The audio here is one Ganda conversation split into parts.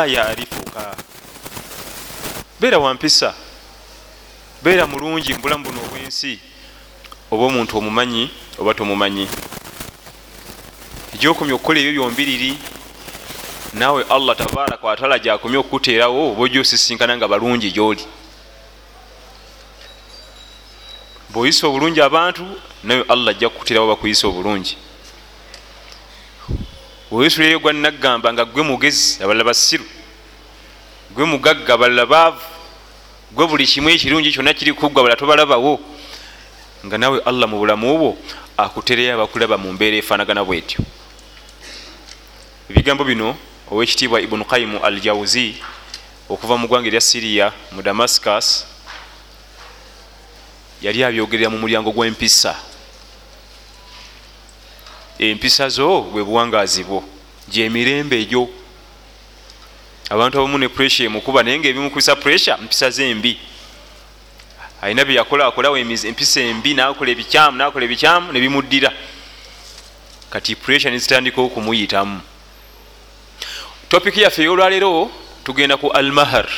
la yarifuka beera wampisa beera mulungi mubulamu buno obwensi. Oba omuntu omumanyi oba tomumanyi. Gyokomya okukola ebyo byombiriri naawe allah tabaraka wataala gyakomya okukuteerawo oba ojosisinkana nga balungi gyoli. Bweoyisa obulungi abantu nawe allah ajja kukuteerawo bakuyisa obulungi bweoyisulayo gwa naggamba nga gwe mugezi abalala basiru gwe mugagga abalala baavu. Gwe buli kimu ekirungi kyonna kiri kuggwa abala tobalabawo. Nga nawe allah mu bulamu bwo akutereyo abakulaba mu mbeera efaanagana bwetyo. Ebigambo bino owekitiibwa ibunu kaimu al jauzi okuva mu ggwanga erya siriya mu damascus yali abyogerera mu mulyango gw'empisa empisa zo bwe buwangazi bwo gyemirembe egyo abantu abamu ne pressure emukuba naye ngaebimukubisa pressure mpisa zembi. Alina byeyakolakolawo empisa embi nakola ebikyamu nakola ebikyamu nebimuddira kati pressure nezitandika okumuyitamu. Topiki yaffe eyolwaleero tugenda ku almahar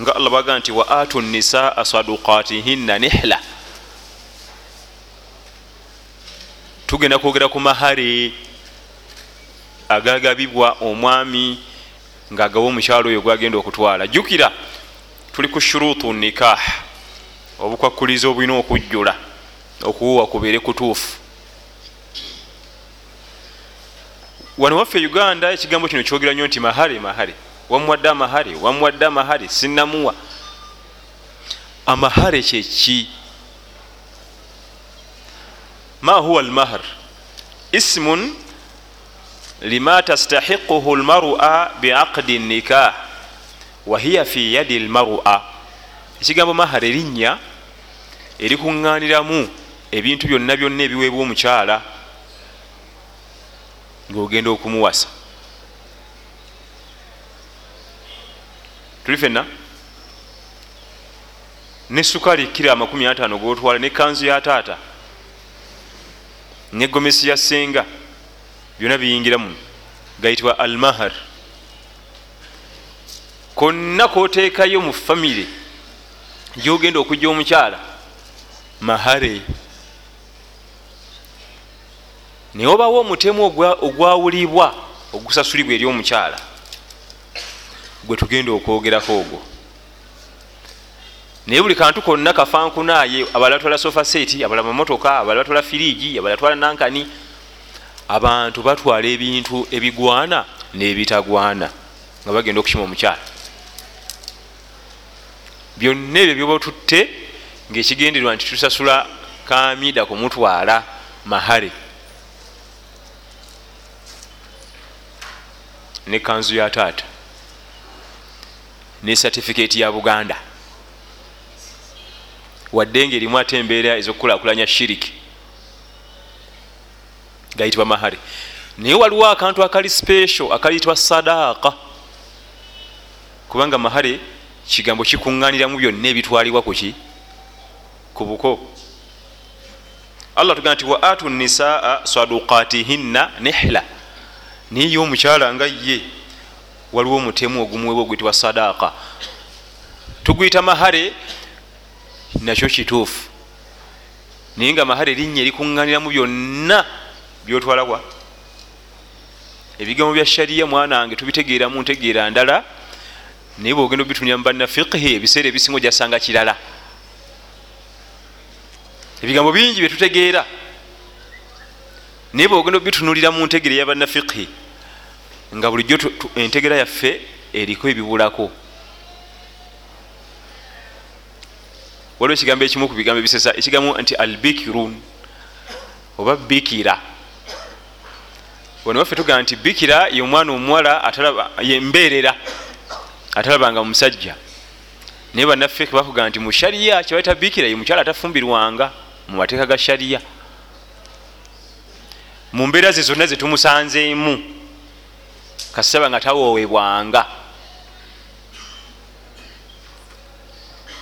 nga allah baga nti wa atu nisaa sadukatihinna nihla tugenda kwogera ku mahare agagabibwa omwami ngaagawa omukyalo oyo gwagenda okutwala. Jjukira tuli ku shurutu nikah obukwakuliza obulina okujjula okuwuwa kubeere kutuufu. Wano waffe uganda ekigambo kino kyogera nnyo nti mahare mahare. Wamuwadde amahare wamuwadde amahare sinamuwa amahare kyeki ma huwa almahar ismun lima tastahiquhu lmarua biaqdi nikah wahiya fi yadi lmarua ekigambo mahar erinnya erikuŋŋaaniramu ebintu byonna byonna ebiweebwa omukyala ngaogenda okumuwasa. Tuli fenna ne sukaali kira amakumi ataano gotwala ne kanzu ya taata ne gomesi ya senga byonna biyingiramu gayitibwa almahar. Konna koteekayo mu famire gyogenda okujja omukyala mahare. Naye obawo omutemu ogwawulibwa ogusasulibwa eri omukyala gwe tugenda okwogerako ogwo naye buli kantu konna kafankunaye abala batwala sofa seti abala mamotoka abala batwala firiji abala batwala nankani abantu batwala ebintu ebigwana n'ebitagwana nga bagenda okukima omukyala. Byonna ebyo byobatutte ngaekigenderwa nti tusasula kamida kumutwala mahare ne kanzu ya taata ne satifiketi ya buganda wadde nga erimu ate embeera ezokukulakulanya shiriki gayitibwa mahare naye waliwo akantu akali special akayitibwa sadaaka kubanga mahare kigambo kikuŋŋaaniramu byonna ebitwalibwa kuki ku buko. Allah tugamba nti wa atu nisaa sadukatihinna nihla. Naye ye omukyala nga ye waliwo omutemu ogumuwebwa oguyitibwa sadaaka tuguyita mahare nakyo kituufu. Naye nga mahare erinnya erikuŋŋaaniramu byonna byotwalabwa ebigambo bya shariya mwanange tubitegeeramu ntegeera ndala naye bwogenda obitunira mu banna fiqhi ebiseera ebisinga ojasanga kirala. Ebigambo bingi byetutegeera naye bwogenda obitunulira mu ntegera eyabanna fiqhi nga bulijjo entegera yaffe eriko ebibulako waliwo ekigambo ekimu ku bigambo ebisesa ekigambo nti albikirun oba bikira. Wano waffe tugamba nti bikira ye omwana omuwala yembeerera atalabanga musajja. Naye bannaffe bakugamba nti mu shariya kyebaita bikira ye mukyala atafumbirwanga mu mateeka ga shariya mu mbeera ze zonna zetumusanzeemu kasaba nga tawoowebwanga.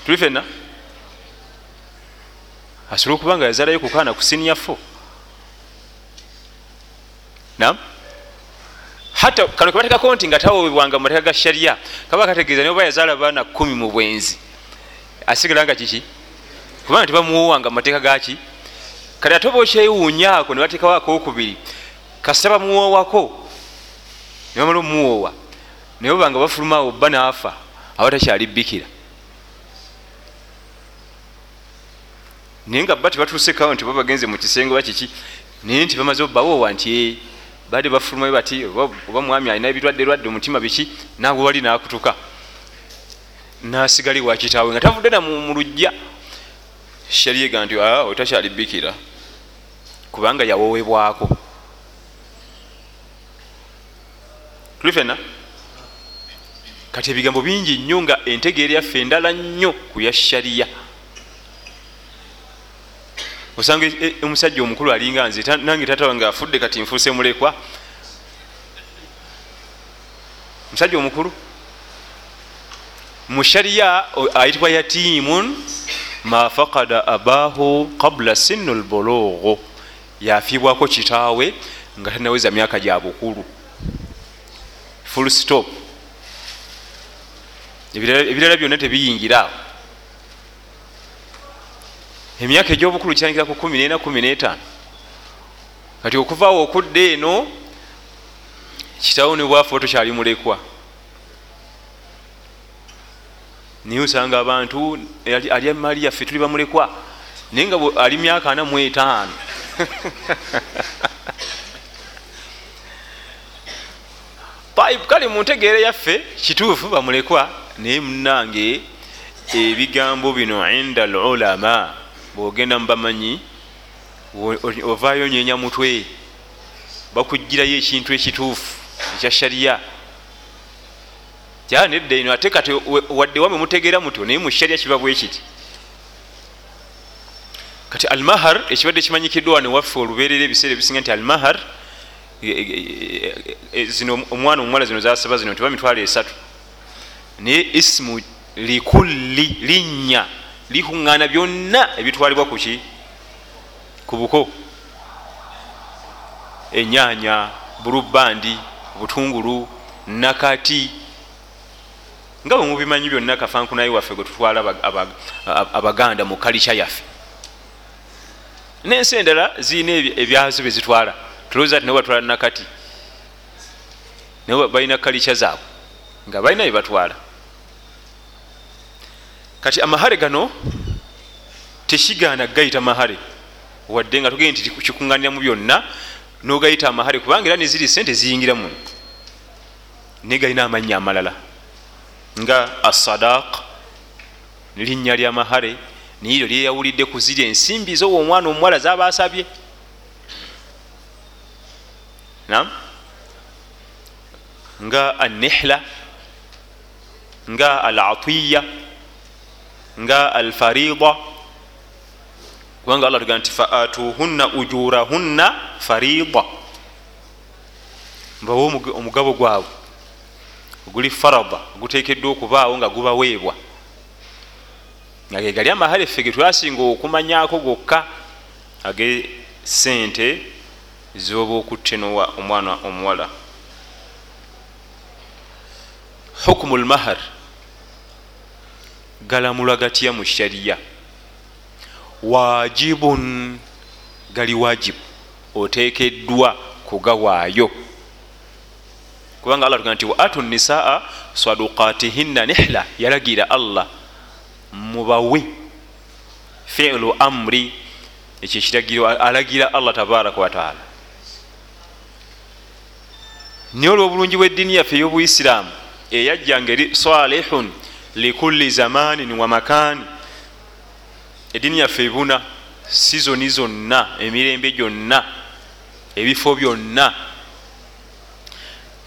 Tuli fenna asobole okuba nga yazalayo kukaana ku siniya fo nam hatta kano kebatekako nti nga tawebwanga mumateeka ga shariya kaba kategeeza niba yazaala baana kumi mu bwenzi. Asigala nga kiki? Kubanga tebamuwowanga mumateeka gaki kati ate oba okyewuunyaako ne batekawo akokubiri kasita bamuwoowako ne bamala omuwoowa. Naye obanga bafulumaawo bba naafa aba takyali bikira naye nga bba tebatuusekawo nti babagenze mu kisenge bakiki naye nti bamaze obbawoowa nti badde bafulumayo bati oba mwami alina ebirwadde lwadde omutima biki? Naawe wali nakutuka. Nasigale wakitaawe nga tavudde namu lujja sharyega nti otakyali bikira. Kubanga yawowebwako tuli fena kati ebigambo bingi nnyo nga entegeera yaffe endala nnyo ku ya shariya osanga e, e, omusajja omukulu alinga nze nange tata wange afudde kati nfuuse mulekwa. Omusajja omukulu mu shariya ayitibwa yatimun ma fakada abahu qabula sinu lbologho yafiibwako kitaawe nga tanaweza myaka gya bukulu. Full stop. Ebirala byonna tebiyingiraawo emyaka egyobukulu kitandikira ku 1 15 kati okuvaawo okudda eno kitawo ne bwafe tokyali mulekwa. Naye osanga abantu ali emali yaffe tuli bamulekwa naye nga ali myaka ana mu etaano. Pipe kale mu ntegeera yaffe kituufu bamulekwa naye munange ebigambo bino inda lulama bwogenda mubamanyi ovaayo nyenya mutwe. Bakugirayo ekintu ekituufu ekya shariya kyaa nedda ino ate kati wadde wamwe mutegeera mutyo naye mu shariya kiba bwe kiti. Kati almahar ekibadde kimanyikiddwa wane waffe olubeerera ebiseera ebisinga nti almahar e, e, e, zino omwana omuwala zino zasaba zino tiba mitwalo esatu. Naye isimu likulli linnya likuŋŋaana byonna ebitwalibwa kuki ku buko. Enyanya bulubandi butungulu nakati nga bwe mubimanyi byonna kafankunayi waffe gwe tutwala abaganda mu kalica yaffe. Nensi endala zirina ebyazo byezitwala tulowooza ti nabo batwala nakati nabo balina kalica zaabwe nga balina byebatwala kati amahare gano tekigaana gayita mahare wadde nga tugende nti kikuŋŋaniramu byonna nogayita amahare kubanga era neziri sente ziyingiramu naye galina amannya amalala. Nga assadaq linnya lya mahare naye eryo lyeyawulidde ku ziri ensimbi zowa omwana omuwala zabasabye. Nam nga anihla nga al atiya nga alfarida kubanga allah tugaa nti faatuhunna ujurahunna farida mbawe omugabo gwabwe oguli farada gutekeddwa okubaawo nga gubaweebwa. Nga gegali amahale effe getwasinga okumanyako gokka age sente zoba okuttenowa omwana omuwala. Hukumu lmahar galamulwa gatya mu shariya. Wajibun gali wajibu otekeddwa kugawaayo kubanga allah tugaa nti wa atu nisaa sadukatihinna nihla yalagira allah mubawe filu amri ekyo ekiragiro alagira allah tabaraka wataala naye olwobulungi bweddiini yaffe ey'obuisiraamu eyajjanga eri salihun likulli zamanin wa makani ediini yaffe ebuna sizoni zonna emirembe gyonna ebifo byonna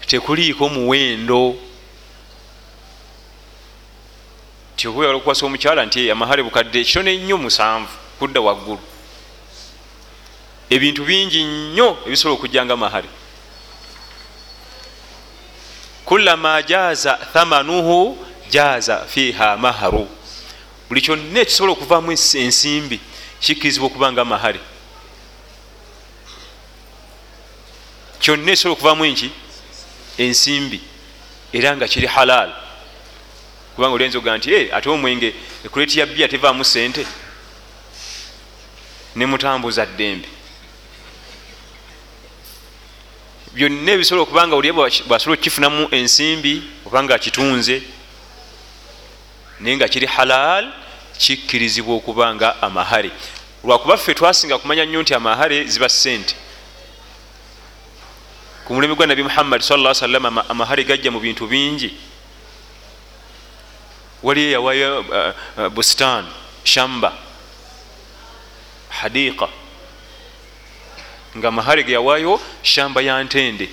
tekuliiko muwendo. Tiokuwala okukwasa omukyala nti amahale bukadde. Kitone nnyo musanvu kudda waggulu. Ebintu bingi nnyo ebisobola okujjanga mahale. Kulama jaza thamanuhu jaza fiha maharu. Buli kyonna ekisobola okuvaamu ensimbi kikkirizibwa okubanga mahari kyonna ekisobola okuvaamu enki? Ensimbi. Era nga kiri halal kubanga olyenza oga nti eh, ate omwenge ekuleti ya bia tevaamu sente nemutambuza ddembe. Byonna ebisobola okubanga oli bwasobola okukifunamu ensimbi obanga akitunze naye nga kiri halal kikkirizibwa okuba nga amahare lwakuba ffe twasinga kumanya nnyo nti amahare ziba sente ku mulembe gwa nabi muhammadi sa sallam amahare gajja mu bintu bingi. Waliyo yawayo uh, uh, bustan shamba hadiqa. Nga mahare ge yawayo shamba ya ntende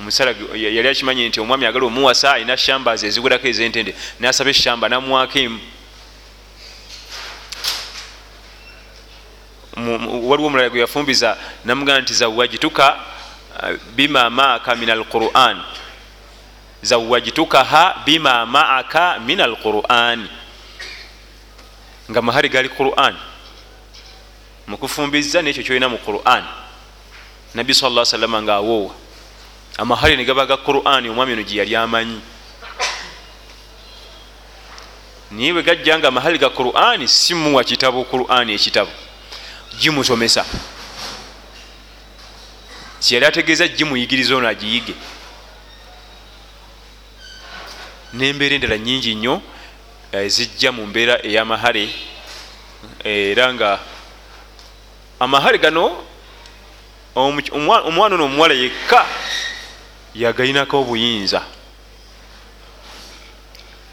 omusala yali akimanyi nti omwami agala omuwasa alina shamba ze eziwerako ezentende nasaba eshamba namwako emu. Waliwo omulala gwe yafumbiza namugamba nti zawajituka uh, bima maaka min alquran. Zawajitukaha bima maaka min alquran. Nga mahari gali quran. Mukufumbiza nekyo kyolina mu quran. Nabbi sa salama nga awoowa amahari negaba ga quran omwami ono gyeyali amanyi. Naye bwe gajja nga amahari ga quran simuwa kitabo quran ekitabo. Gimusomesa kyeyali ategeeza gimuyigiriza ono agiyige. Nembeera endala nyingi nnyo ezijja mu mbeera ey'amahare era nga amahare gano omwana ono omuwala yekka yagalinako obuyinza.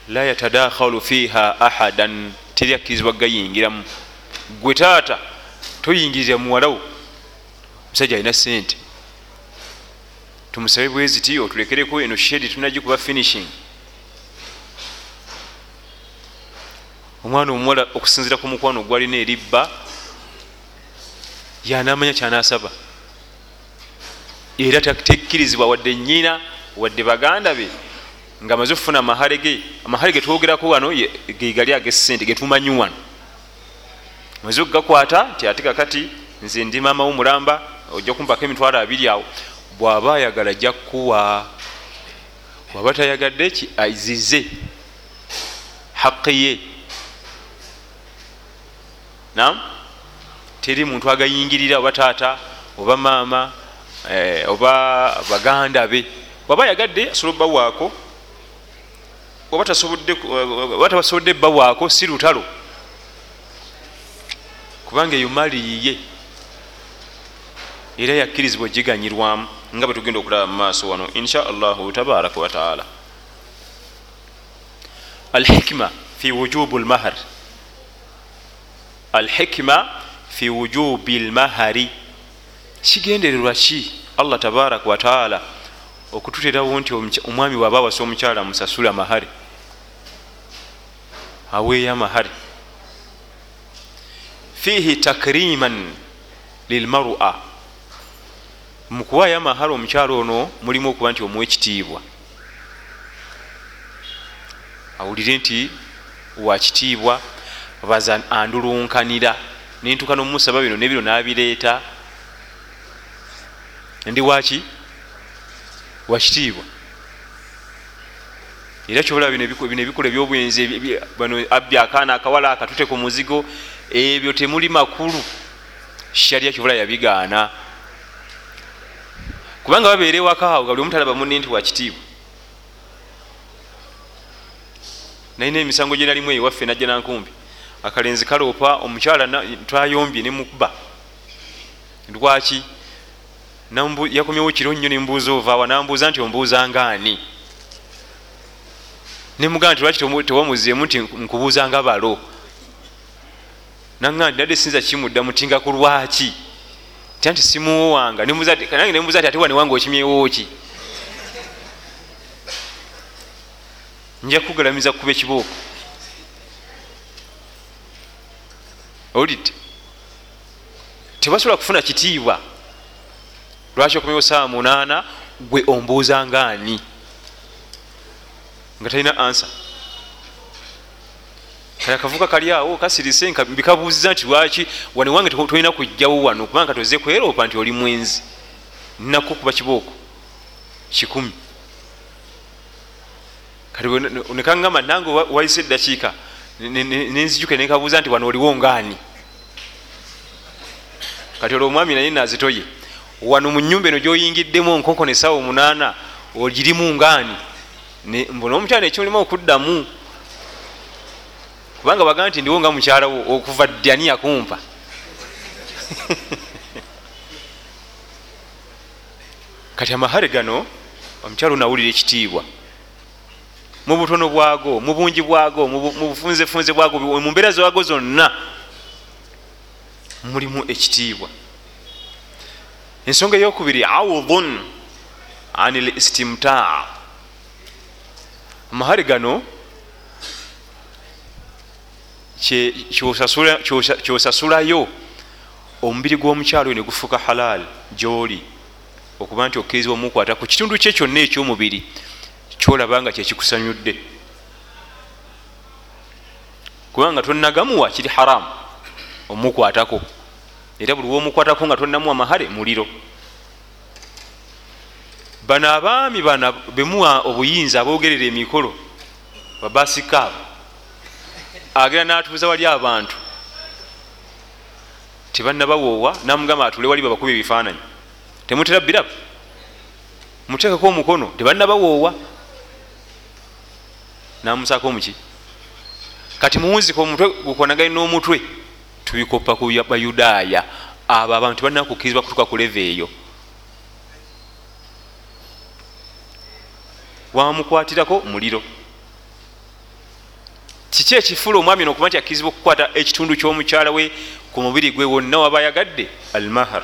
La yatadakhalu fiha ahadan teri akkirizibwa gayingiramu. Gwe taata toyingirira muwalawo. Omusajja alina sente tumusabe bweziti otulekereko eno shedi tunagikuba finishing. Omwana omuwala okusinzira ku mukwano gwalina eribba yanamanya kyanasaba era tekkirizibwa wadde nyina wadde baganda be nga amaze okufuna amahale ge amahale getwogerako wano gegali agesente getumanyi wano. Amaze okugakwata nti ate kakati nze ndi maama womulamba ojja kumpako emitwalo abiri awo bwaba ayagala ajja kukuwa bwaba tayagadde ki? Aizize haqi ye. Nam teri muntu agayingirira oba taata oba maama oba baganda be. Bwaba ayagadde asobola obbawaako oba tabasobodde bbawaako si lutalo. Kubanga eyo mali yiye era yakkirizibwa ogiganyirwamu nga bwe tugenda okulaba mu maaso wano insha allahu tabaraka wataala alhikima fi wujubu lmahar alhikima fi wujubi lmahari kigendererwa ki? Allah tabaraka wataala okututerawo nti omwami waba awasa omukyala musasula mahari aweeyo amahari fihi takriman lilmarua. Mukuwaayo amahari omukyala ono mulimu okuba nti omuwa ekitiibwa awulire nti wakitiibwa baza andulunkanira. Nentuka nomusaba bino nebino nabireeta ndi waki? Wakitiibwa era kyobola bino ebikola ebyobwenzi bano abbi akaana akawala akatute ku muzigo ebyo temuli makulu. Sharya kyobola yabigaana. Kubanga babeera ewakaawo gali omutalaba munne nti wakitiibwa nalina emisango gye nalimu ewaffe najja nankumbi. Akalenzi kaloopa omukyala twayombye nemukuba lwaki yakomyewo kiro nnyo nembuuza ovaawa nambuuza nti ombuuzanga ani nemugaa nti lwaki tewamuzeemu nti nkubuuzanga balo? Naga nti nadde sinza kimuddamu tinga ku lwaki? Tya nti simuwowanga nange nemubuuza ti ate wanewange okimyewo ki? Nja kugalamiza kuba ekibooko olidde tebasobola kufuna kitiibwa lwaki okomyewo saawa munaana gwe ombuuzanga ani? Nga talina ansa kale akavuka kali awo kasirise mbikabuuziza nti lwaki wane wange tolina kujjawo wano? Kubanga toze kweropa nti oli mwenzi. Nakukuba kibooko kikumi. Kati nekagamba nange wayise eddakiika nenzijuke nekabuuza nti wano oliwo ngaani kati olwo omwami naye nazitoye wano mu nyumba eno gyoyingiddemu onkonkona esaawa omunaana ogirimu ngaani mbona omukyala ekyolimu okuddamu. Kubanga bagaa nti ndiwo nga mukyalawo okuva ddani yakumpa kati amahare gano omukyalo nawulira ekitiibwa. Mu butono bwago mu bungi bwago mu bufunzefunze bwago mu mbeera zago zonna mulimu ekitiibwa ensonga eyokubiri audun an l istimtaa. Amahare gano kyosasulayo omubiri gw'omukyalo ne gufuuka halal gyoli. Okuba nti okkirizibwa omukwata ku kitundu kye kyonna ekyomubiri kyolaba nga kyekikusanyudde kubanga tonagamuwa kiri haramu omukwatako era buli womukwatako nga tonamuwa mahare muliro. Bano abaami bana bemuwa obuyinza abogerera emikolo babasikaabo agenda natuuza wali abantu. Tebanabawoowa namugamba atule wali babakuba ebifaananyi. Temutera birabu. Muteekako omukono tebanabawoowa namusako muki kati muwunzika omutwe gukonagani n'omutwe tubikopa ku bayudaaya. Abo abantu tebanakukkirizibwa kutuka ku leva eyo. Wamukwatirako muliro. Kiki ekifula omwami nokuba nti akkirizibwa okukwata ekitundu ky'omukyala we ku mubiri gwe wonna waba yagadde almahar.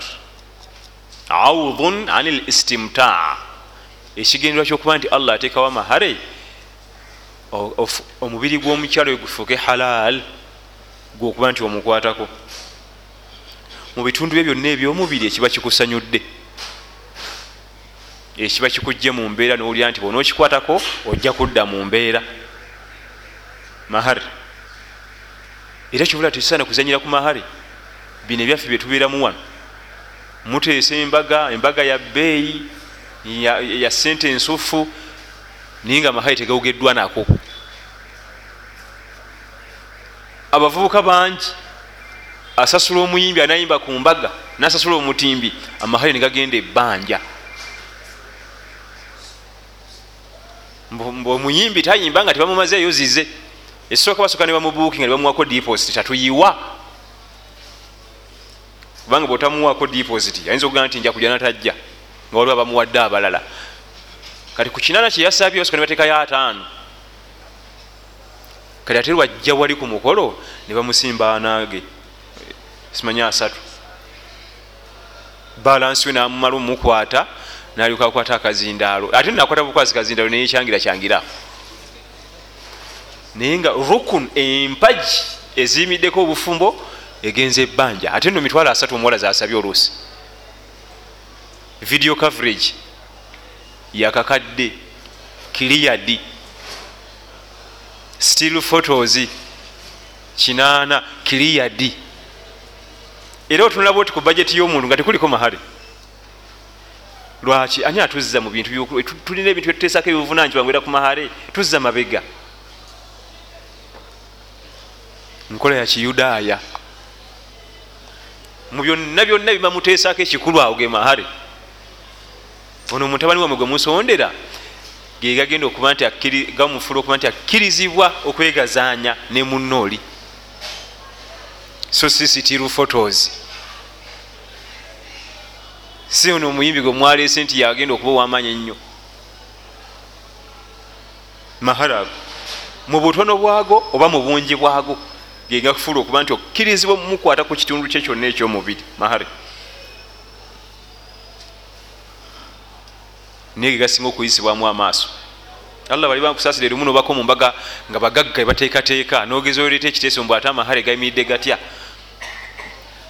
Audun an l istimtaa ekigendera kyokuba nti allah ateekawo amahare omubiri gw'omukyalo we gufuuke gwokuba nti omukwatako. Mu bitundu bye byonna ebyomubiri ekiba kikusanyudde. Ekiba kikugje mu mbeera nowulira nti bona okikwatako ojja kudda mu mbeera. Mahare era kibula tekisaana kuzanyira ku mahare bino ebyaffe byetubeeramu wano. Muteesa embaga embaga ya bbeeyi ya, sente ensufu naye nga mahare tegawugeddwa nako abavubuka bangi asasula omuyimbi anayimba ku mbaga nasasula omutimbi amahale negagenda ebbanja. Omuyimbi tayimba nga tebamumazeeyo zize esooka basooka nebamubuuki nga nebamuwako deposit tatuyiwa. Kubanga bwotamuwako deposit ayinza okugamba nti njakuja natajja nga waliwo abamuwadde abalala. Kati ku kinana kyeyasabye basooka nebateekayo ataano kati ate lwajja wali ku mukolo ne bamusimba anaage. Simanya asatu. Balansi we namumala omukwata nalyoka akwata akazindaalo. Ate nakwata bukwasi kazindaalo naye kyangira kyangira. Naye nga rukun empaji eziyimiddeko obufumbo egenza ebbanja. Ate no mitwalo asatu omuwala zasabye oluusi. Video coverage yakakadde kiliyadi still photos kinaana kiliyadi era otunulaba oti ku bajeti y'omuntu nga tekuliko mahale lwaki? Ani atuzza mu bintu tulina ebintu byetuteesako ebivunanyizibwa ngwera ku mahale tuzza mabega. Nkola ya kiyudaaya. Mu byonna byonna bibamuteesako ekikulu awo ge mahale ono mutabani wamwe gwe musondera gegagenda okuba nti gamufula okuba nti akkirizibwa okwegazaanya ne munooli so cctv photos. Si ono omuyimbi gwe mwaleese nti yagenda okuba owamaanyi ennyo. Maharago mu butono bwago oba mu bungi bwago gegafula okuba nti okkirizibwa mukwata ku kitundu kye kyonna ekyomubiri. Mahare naye gegasinga okuyisibwamu amaaso. Allah bali bakusasira erimu nobako mu mbaga nga bagagga ebateekateeka nogeza oleeta ekiteeso mbw ate amahare gayimiridde gatya?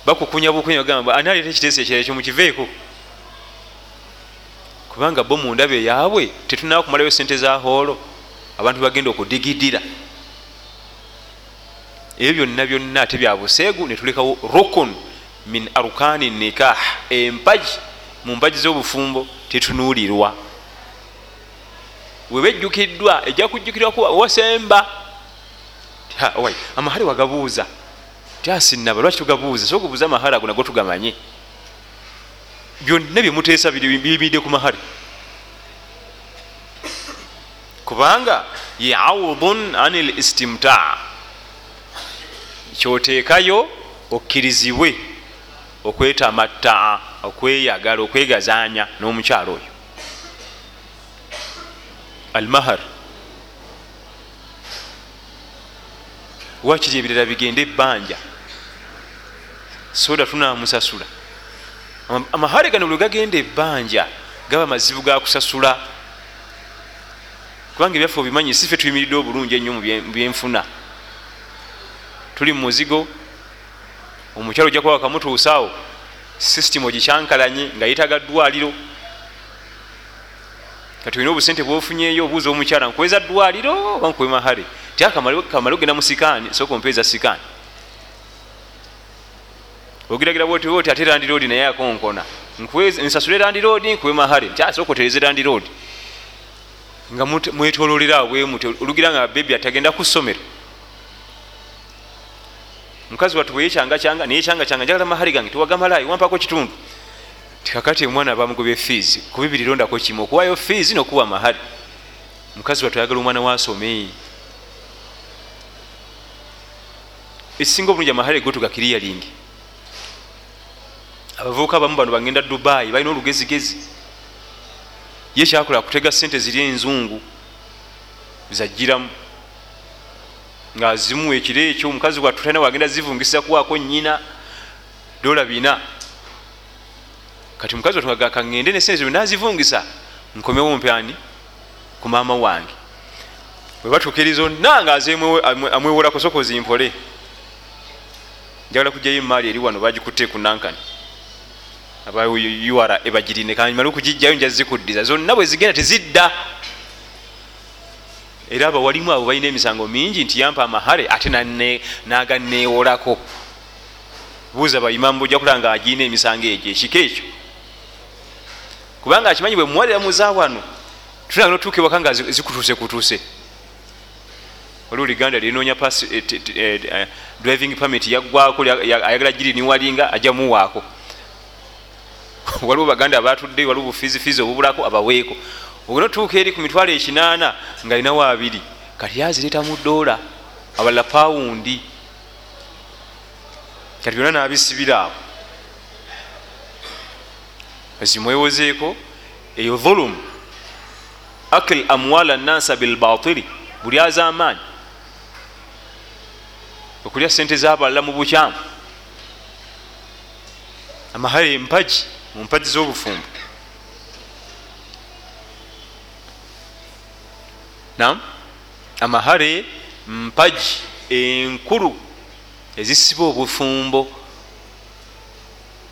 Bakukunya bukunya gamba ani aleeta ekiteeso ekirala ekyo mukiveeko kubanga bo mundaba eyaabwe tetunaba kumalayo sente za hoolo. Abantu bagenda okudigidira ebyo byonna byonna ate bya buseegu netulekawo rukun min arkani nikah empaji mu mpaji z'obufumbo tetunuulirwa. Weba ejjukiddwa ejja kujjukirwaku wasemba amahale wagabuuza. Tyasinaba lwaki tugabuuza? So okubuuza amahale ago nago tugamanye. Byonna byemuteesa biyimidde ku mahale kubanga yaudun an l istimtaa kyoteekayo okkirizibwe okwetamattaa okweyagala okwegazanya n'omukyalo oyo. Almahar. Wakiri ebirala bigende ebbanja? Soda tunamusasula. Amahare gano lwe gagenda ebbanja gaba mazibu gakusasula kubanga ebyaffe obimanyi sife tuyimiridde obulungi ennyo mubyenfuna tuli mumuzigo omukyalo ojja kuba wakamutuusaawo sisitimu ogikyankalanye nga yetaga ddwaliro. Kati olina obusente bwofunyeyo obuuza omukyala nkuweza ddwaliro oba nkuwe mahale ti akamale ogenda musikaani soka ompeeza sikaani. Ogiragira bwoti oti ate randiroodi naye akonkona nsasule randiroodi nkuwe mahale nti asooka otereze randiroodi nga mwetololera awo bwemuti olugira nga bebi atagenda ku ssomero mukazi watuwe yekyanga kyanga naye kyanga kyanga njagala mahali gange tiwagamalayo wampako kitundu. Tikakati omwana bamugobye fees kubibirirondako kimu okuwayo fees nokuwa mahali mukazi watuyagala omwana wasome. Ekisinga obulungi amahali go tugakiriyalingi abavubuka abamu bano bagenda dubayi balina olugezigezi. Ye kyakola kutega sente ziri enzungu zajiramu ngaazimu ekiro ekyo omukazi wattu talina wagenda zivungisa kuwaako nyina dola bina. Kati mukazi watugagaka ngende nesente nazivungisa nkomewo mpyani ku maama wange. Webatuukiri zonna nga amwewolako soko zimpole. Njagala kujjayo emaali eri wano bagikutte ku nankani. Aba ura ebagirine kamale okugijjayo njazikuddiza zonna bwe zigenda tezidda era abawalimu abo balina emisango mingi nti yampa amahale ate naganeewolako buuza baimamu ojja kulaba nga agirina emisango egyo ekiko ekyo. Kubanga akimanyi bwe muwalira muza wano tulanga notuuka ewaka nga zikutuuse kutuuse waliwo liganda linoonya eh, eh, driving permit yaggwako ayagala giriniwalinga ajja muwaako. Waliwo baganda abatudde waliwo bufizifizi obubulako abaweeko ogenda otuuka eri ku mitwalo ekinaana nga alinawo abiri kati azireeta mu ddoola abalala pawundi. Kati byonna nabisibira awo. Zimwewozeeko eyo volumu akil amwala nasa bilbatiri buli azamaanyi. Okulya sente zabalala mu bukyamu. Amahale empagi mu mpagi z'obufumbo nam amahare mpagi enkulu ezisiba obufumbo.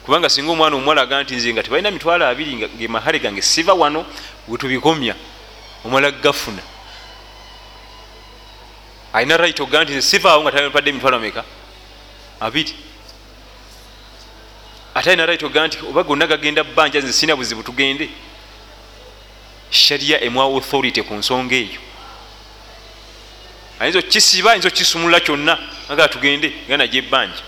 Kubanga singa omwana omuwala aga nti nze nga tebalina mitwalo abiri ngemahare gange siva wano wetubikomya omwala gafuna. Alina right oga nti nze sivaawo nga tapadde emitwalo meka? Abiri. Ate alina right oga nti oba gonna gagenda bbanja nze sina buzibu tugende? Sharia emwa authority ku nsonga eyo ayinza okisiba ayinza okisumulula kyonna. Agala tugende. Nga najo ebbanja.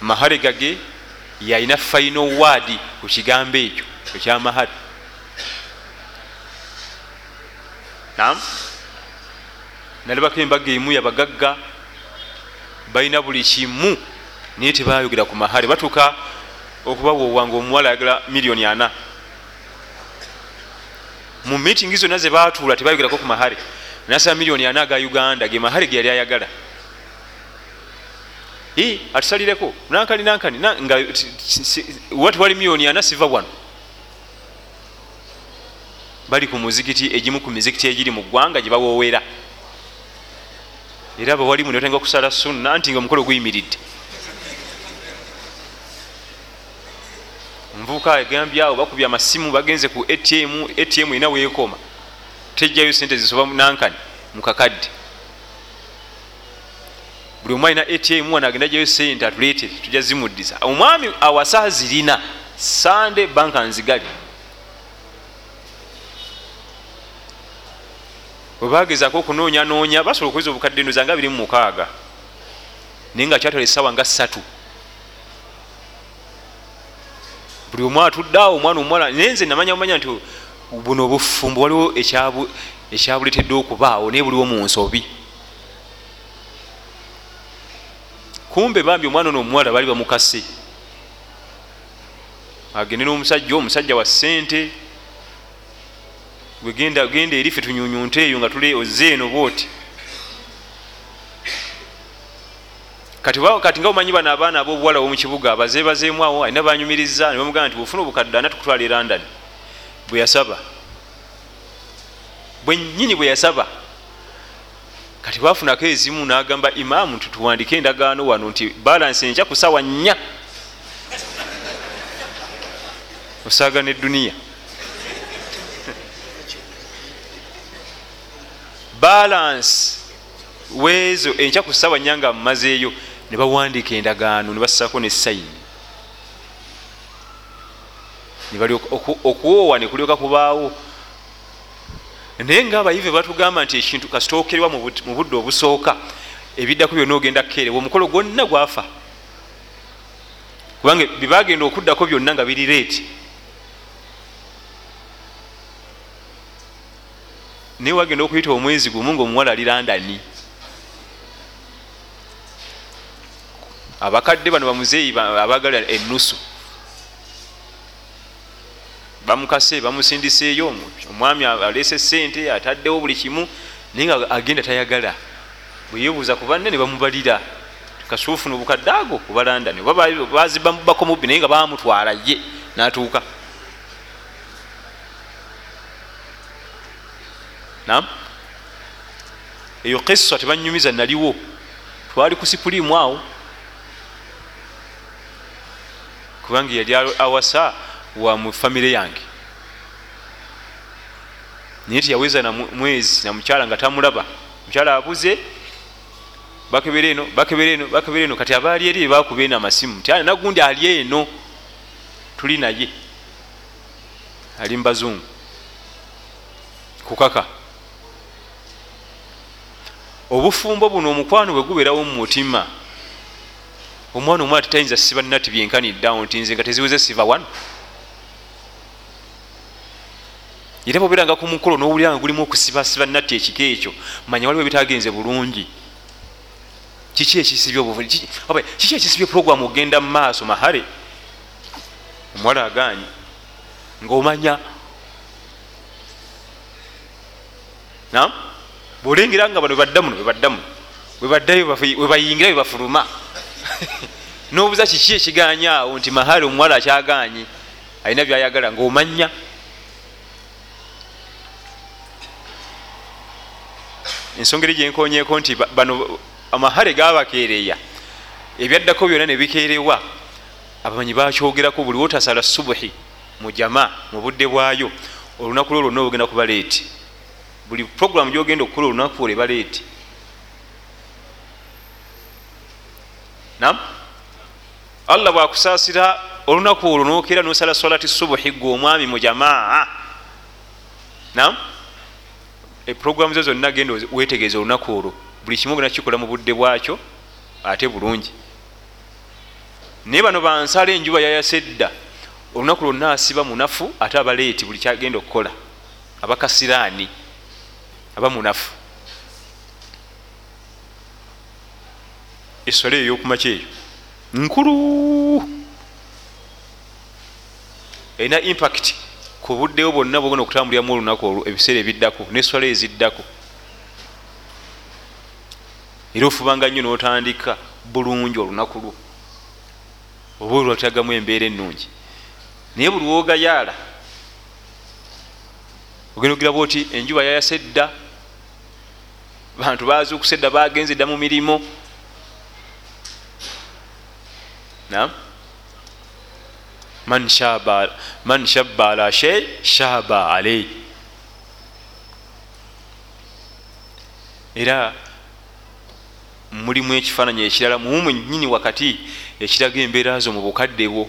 Mahare gage yalina faino waadi ku kigambo ekyo ekyamahare nam nalabako embaga emu yabagagga balina buli kimu. Naye tebayogera ku mahare batuuka okubawa owanga omuwala ayagala miliyoni ana mu meeting zonna zebatuula tebayogerako ku mahale nasaba miliyoni ana aga uganda ge mahale ge yali ayagala. Atusalireko. Nankani nankani nga wati wali miliyoni ana siva wano bali ku muzikiti egimu ku mizikiti egiri mu ggwanga gye bawoowera. Era abawalimu nebatenga kusala sunna nti nga omukolo guyimiridde edduuka egambye awo bakubye amasimu bagenze ku atm atm erina weekoma. Tejjayo sente zisoba nankani mukakadde buli omu alina atm wano agendajayo sente atuleetere tujja zimuddiza. Omwami awasa zirina sande banka nzigali. Webagezaako okunoonyanoonya basobola okuweza obukadde eno zange abiri mu mukaaga. Naye nga kyatwala essaawa nga ssatu. Buli omu atuddeawo omwana omuwala naye nze namanya bumanya nti buno obufumbo waliwo ekyabuletedde okubaawo naye buliwo mu nsobi. Kumbe bambi omwana ono omuwala bali bamukase. Agende n'omusajja omusajja wa sente wegenda genda erife tunyunyunte eyo nga tule oze eno kati nga omanyi bano abaana ab'obuwala bomukibuga abazeebazeemu awo alina banyumiriza nebamugamba nti bwofuna obukadde ana tukutwala e london. Bwe yasaba. Bwenyini bwe yasaba. Kati bafunako ezimu nagamba imaamu nti tuwandike endagaano wano nti balansi enja kusawa nnya. Osaagana eduniya balansi weezo enkya ku sawa nnya nga mumazeeyo ne bawandiika endagaano ne bassako ne sayini okuwoowa ne kulyoka kubaawo. Naye ngaabayive batugamba nti ekintu kasitookerwa mu budde obusooka ebiddako byonna ogenda kukeerewa omukolo gwonna gwafa. Kubanga bebagenda okuddako byonna nga biri reeti naye wagenda okuyita omwezi gumu ngaomuwala ali landani abakadde bano bamuzeeyi abagala enusu bamukase bamusindiseeyo omwami alese sente ataddewo buli kimu naye nga agenda tayagala. Bweyebuuza ku banne ne bamubalira. Kasuufu nobukadde ago kubalandani oba bazibamubako mubbi naye nga bamutwala ye natuuka. Nam eyo kisa tebanyumiza naliwo. Twali ku sipulimu awo kubanga yali awasa wa mufamire yange. Naye tiyaweza na mwezi namukyala nga tamulaba. Mukyala abuze bakebera eno bakebera eno bakebera eno kati abaali eri bakuba eno amasimu. Ti nagundi ali eno tuli naye. Ali mubazungu kukaka obufumbo buno omukwano bwe gubeerawo mu mutima omwana omwana tetayinza siba nati byenkaniddawo nti nze nga teziweze siva wano era bobeeranga ku mukolo n'owulira nga gulimu okusibasiba natti ekika ekyo manya waliwo ebitagenze bulungi. Kiki ekisibye kiki ekisibye programu ogenda mu maaso mahale? Omuwala aganyi ngaomanya nam bwolengera nga bano webaddamuno webaddamu webaddayo webayingira webafuluma nobuuza kiki ekiganyaawo nti mahale omuwala akyaganyi alina byayagala ngaomanya ensonga eri gyenkonyeko nti bano amahale gabakereya ebyaddako byonna nebikerewa abamanyi bakyogerako buli wotasala subuhi mu jama mu budde bwayo. Olunaku lwo lwonna ogenda kuba leeti buli programu gyogenda okukola olunaku olwo eba leeti nam allah bwakusaasira olunaku olwo nokera nosala salati subuhi gwe omwami mu jamaa. Nam eprogramu zo zonna genda wetegeeza olunaku olwo. Buli kimu gena kikola mu budde bwakyo ate bulungi. Naye bano bansala enjuba yayasa edda olunaku lwonna asiba munafu ate aba leeti buli kyagenda okukola. Abakasiraani aba munafu eswala eyo yokumakya eyo nkulu. Erina impact ku buddewo bwonna bwogenda okutambuliramu olunaku olwo ebiseera ebiddako neswala eziddako. Era ofubanga nnyo notandika bulungi olunaku lwo. Oba olwatagamu embeera ennungi. Naye buli wogayaala ogenda ogiraba oti enjuba yayasa edda bantu bazuukusa edda bagenza edda mu mirimu nam man shabba ala shei shaba alei era mulimu ekifaananyi ekirala mumwe nyini wakati ekiraga embeera zo mu bukadde bwo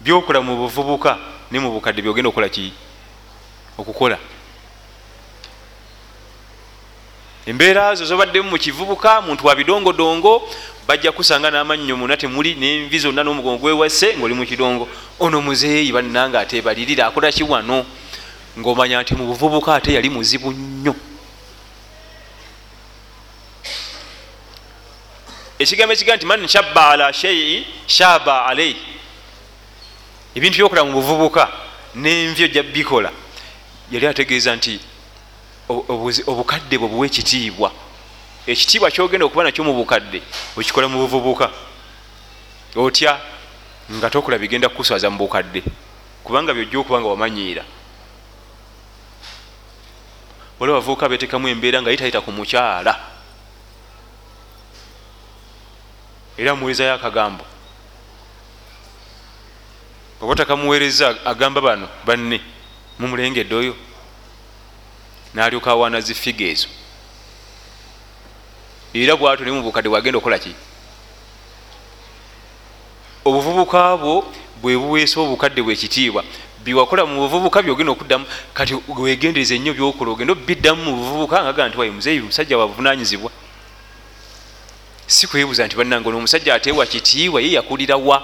byokola mu buvubuka ne mu bukadde byogenda okukola ki okukola embeera zo zobaddemu mukivubuka muntu wa bidongodongo bajja kusanga n'amannyo muna temuli nenvi zonna n'omugongo gwewase ngaoli mukidongo ono muzeeyi bannanga atebalirira akola ki wano? Ngaomanya nti mu buvubuka ate yali muzibu nnyo. Ekigambo ekiga nti man shabba ala shei shaba alaihi ebintu byokola mu buvubuka nenvi ojja bikola. Yali ategeeza nti obukadde bwe buwa ekitiibwa ekitiibwa kyogenda okuba nakyo mu bukadde okikola mu buvubuka otya nga tokola bigenda kukuswaza mu bukadde kubanga byojja okuba nga wamanyiira. Wali abavubuka betekamu embeera nga yitayita ku mukyala era amuwerezayo akagambo. Oba takamuweereza agamba bano banne mumulengedde oyo nalyoka awaana zifiga ezo era bwato ne mubukadde bwagenda okukola ki? Obuvubuka bwo bwe buweesa obukadde bwekitiibwa biwakola mu buvubuka byogenda okuddamu kati wegendereza ennyo byokola ogenda obiddamu mu buvubuka nga gaa nti waye muzeeyi musajja wabuvunanyizibwa si kwebuza nti bannange ono omusajja ateewa kitiibwa ye yakulira wa?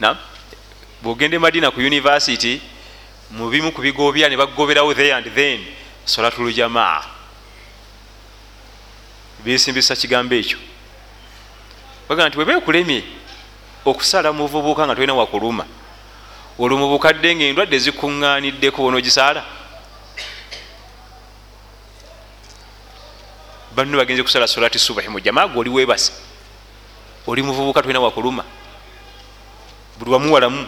Nam bwogende madina ku univesity mubimu ku bigobya ne bagoberawo the and then solatulujamaa besimbisa kigambo ekyo. Bagaa nti webekulemye okusala muvubuka nga tolina wakuluma olwo mubukadde nga endwadde zikuŋŋaniddeko bonaogisaala banno bagenze kusala solati subahi mujamaaga oli webasa oli muvubuka tolina wakuluma buli wamuwalamu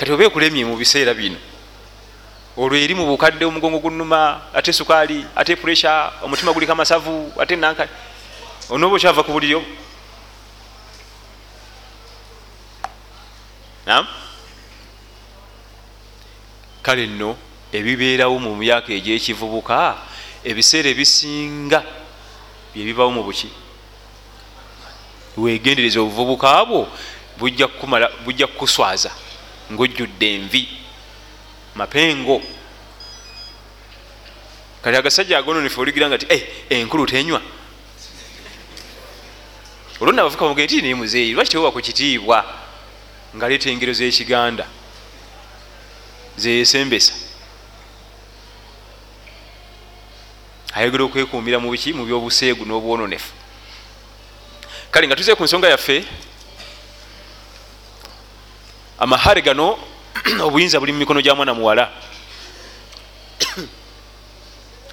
kati oba ekulemye mu biseera bino olwo eri mu bukadde omugongo gunuma ate sukaali ate puresha omutima guliko amasavu ate nanka onooba okyava ku buliryo nam kale nno ebibeerawo mu myaka egyekivubuka ebiseera ebisinga byebibawo mu buki. Wegendereza obuvubuka bwo bujja kukuswaza ngaojjudde envi mapengo. Kati agasajja agononefe oligira nga ti eh, enkulu tenywa. Olwo nabavuka muge nti naye muzeeyi lwaki tewewa ku kitiibwa nga leeta engero z'ekiganda? Zeyesembesa ayogera okwekuumira mu biki mu byobuseegu n'obwononefu. Kale nga tuze ku nsonga yaffe amahare gano obuyinza buli mu mikono gya mwana muwala.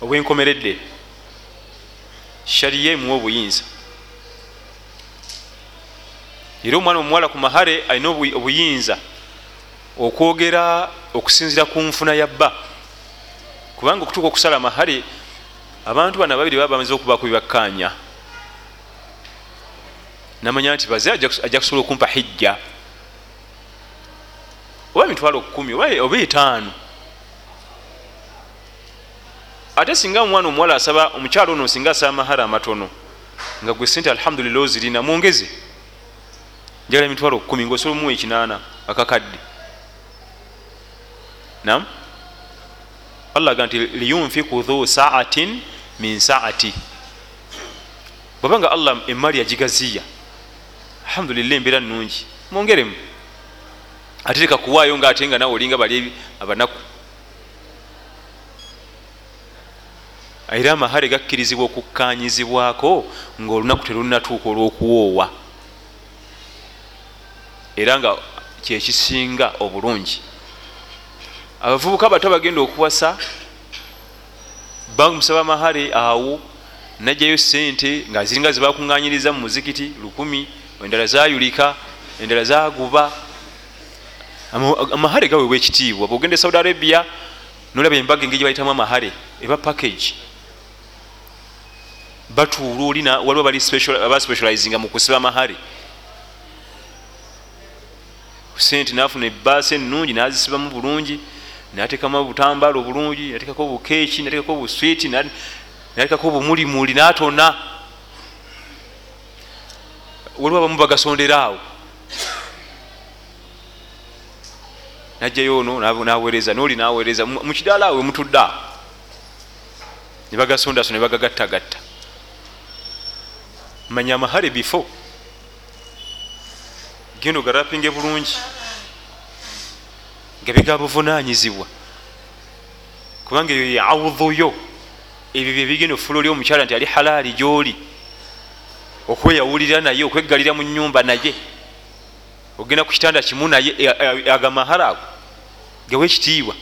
Obwenkomeredde. Shariya emuwa obuyinza. Era omwana omuwala ku mahare alina obuyinza okwogera okusinzira ku nfuna ya bba. Kubanga okutuuka okusala mahare abantu bana babiri baba bamaze okubaku byebakkanya namanya nti baze ajja kusobola okumpa hijja oba emitwalo kumi oba etaano. Ate singa omwana omuwala asaba omukyalo ono singa asaba mahara amatono nga gwe sente alhamdulillah ozirina mwongeze. Njagala emitwalo kumi ngaosobola omuwa ekinaana akakadde. Nam allah aga nti liyunfiku dhu saatin min saati. Bwabanga allah emali yagigaziya alhamdulillah embeera nungi mwongeremu ate teka kuwaayo nga ate nga nawe olinga bali abanaku. Era amahare gakkirizibwa okukkanyizibwako ngaolunaku terunatuuka olw'okuwoowa. Era nga kyekisinga obulungi. Abavubuka bato bagenda okuwasa bamusaba mahare awo najjayo sente nga ziringa zibakuŋŋanyiriza mu muzikiti lukumi endala zayulika endala zaguba amahare gaweebwa ekitiibwa. Bwogenda e saudi arabia nolaba embaga engeri gyebayitamu amahare eba package. Batuula olina waliwo aba specializinga mu kusiba amahare. Sente nafuna ebaasa enungi nazisibamu bulungi natekamu obutambala obulungi natekako obukeeki natekako obuswiti natekako obumulimuli natona. Waliwo abamu bagasondera awo najjayo ono naweereza noli naweereza mukidaala awe mutudde awo nebagasondaso nebagagattagatta manya amahare bifo genda ogarapinge bulungi. Nga bigabuvunanyizibwa kubanga eyo yaawudhuyo ebyo byebigenda ofuula oli omukyala nti ali halaali gyoli. Okweyawulira naye okwegalira mu nyumba naye ogenda ku kitanda kimu naye agamahara ago. Gewe ekitiibwa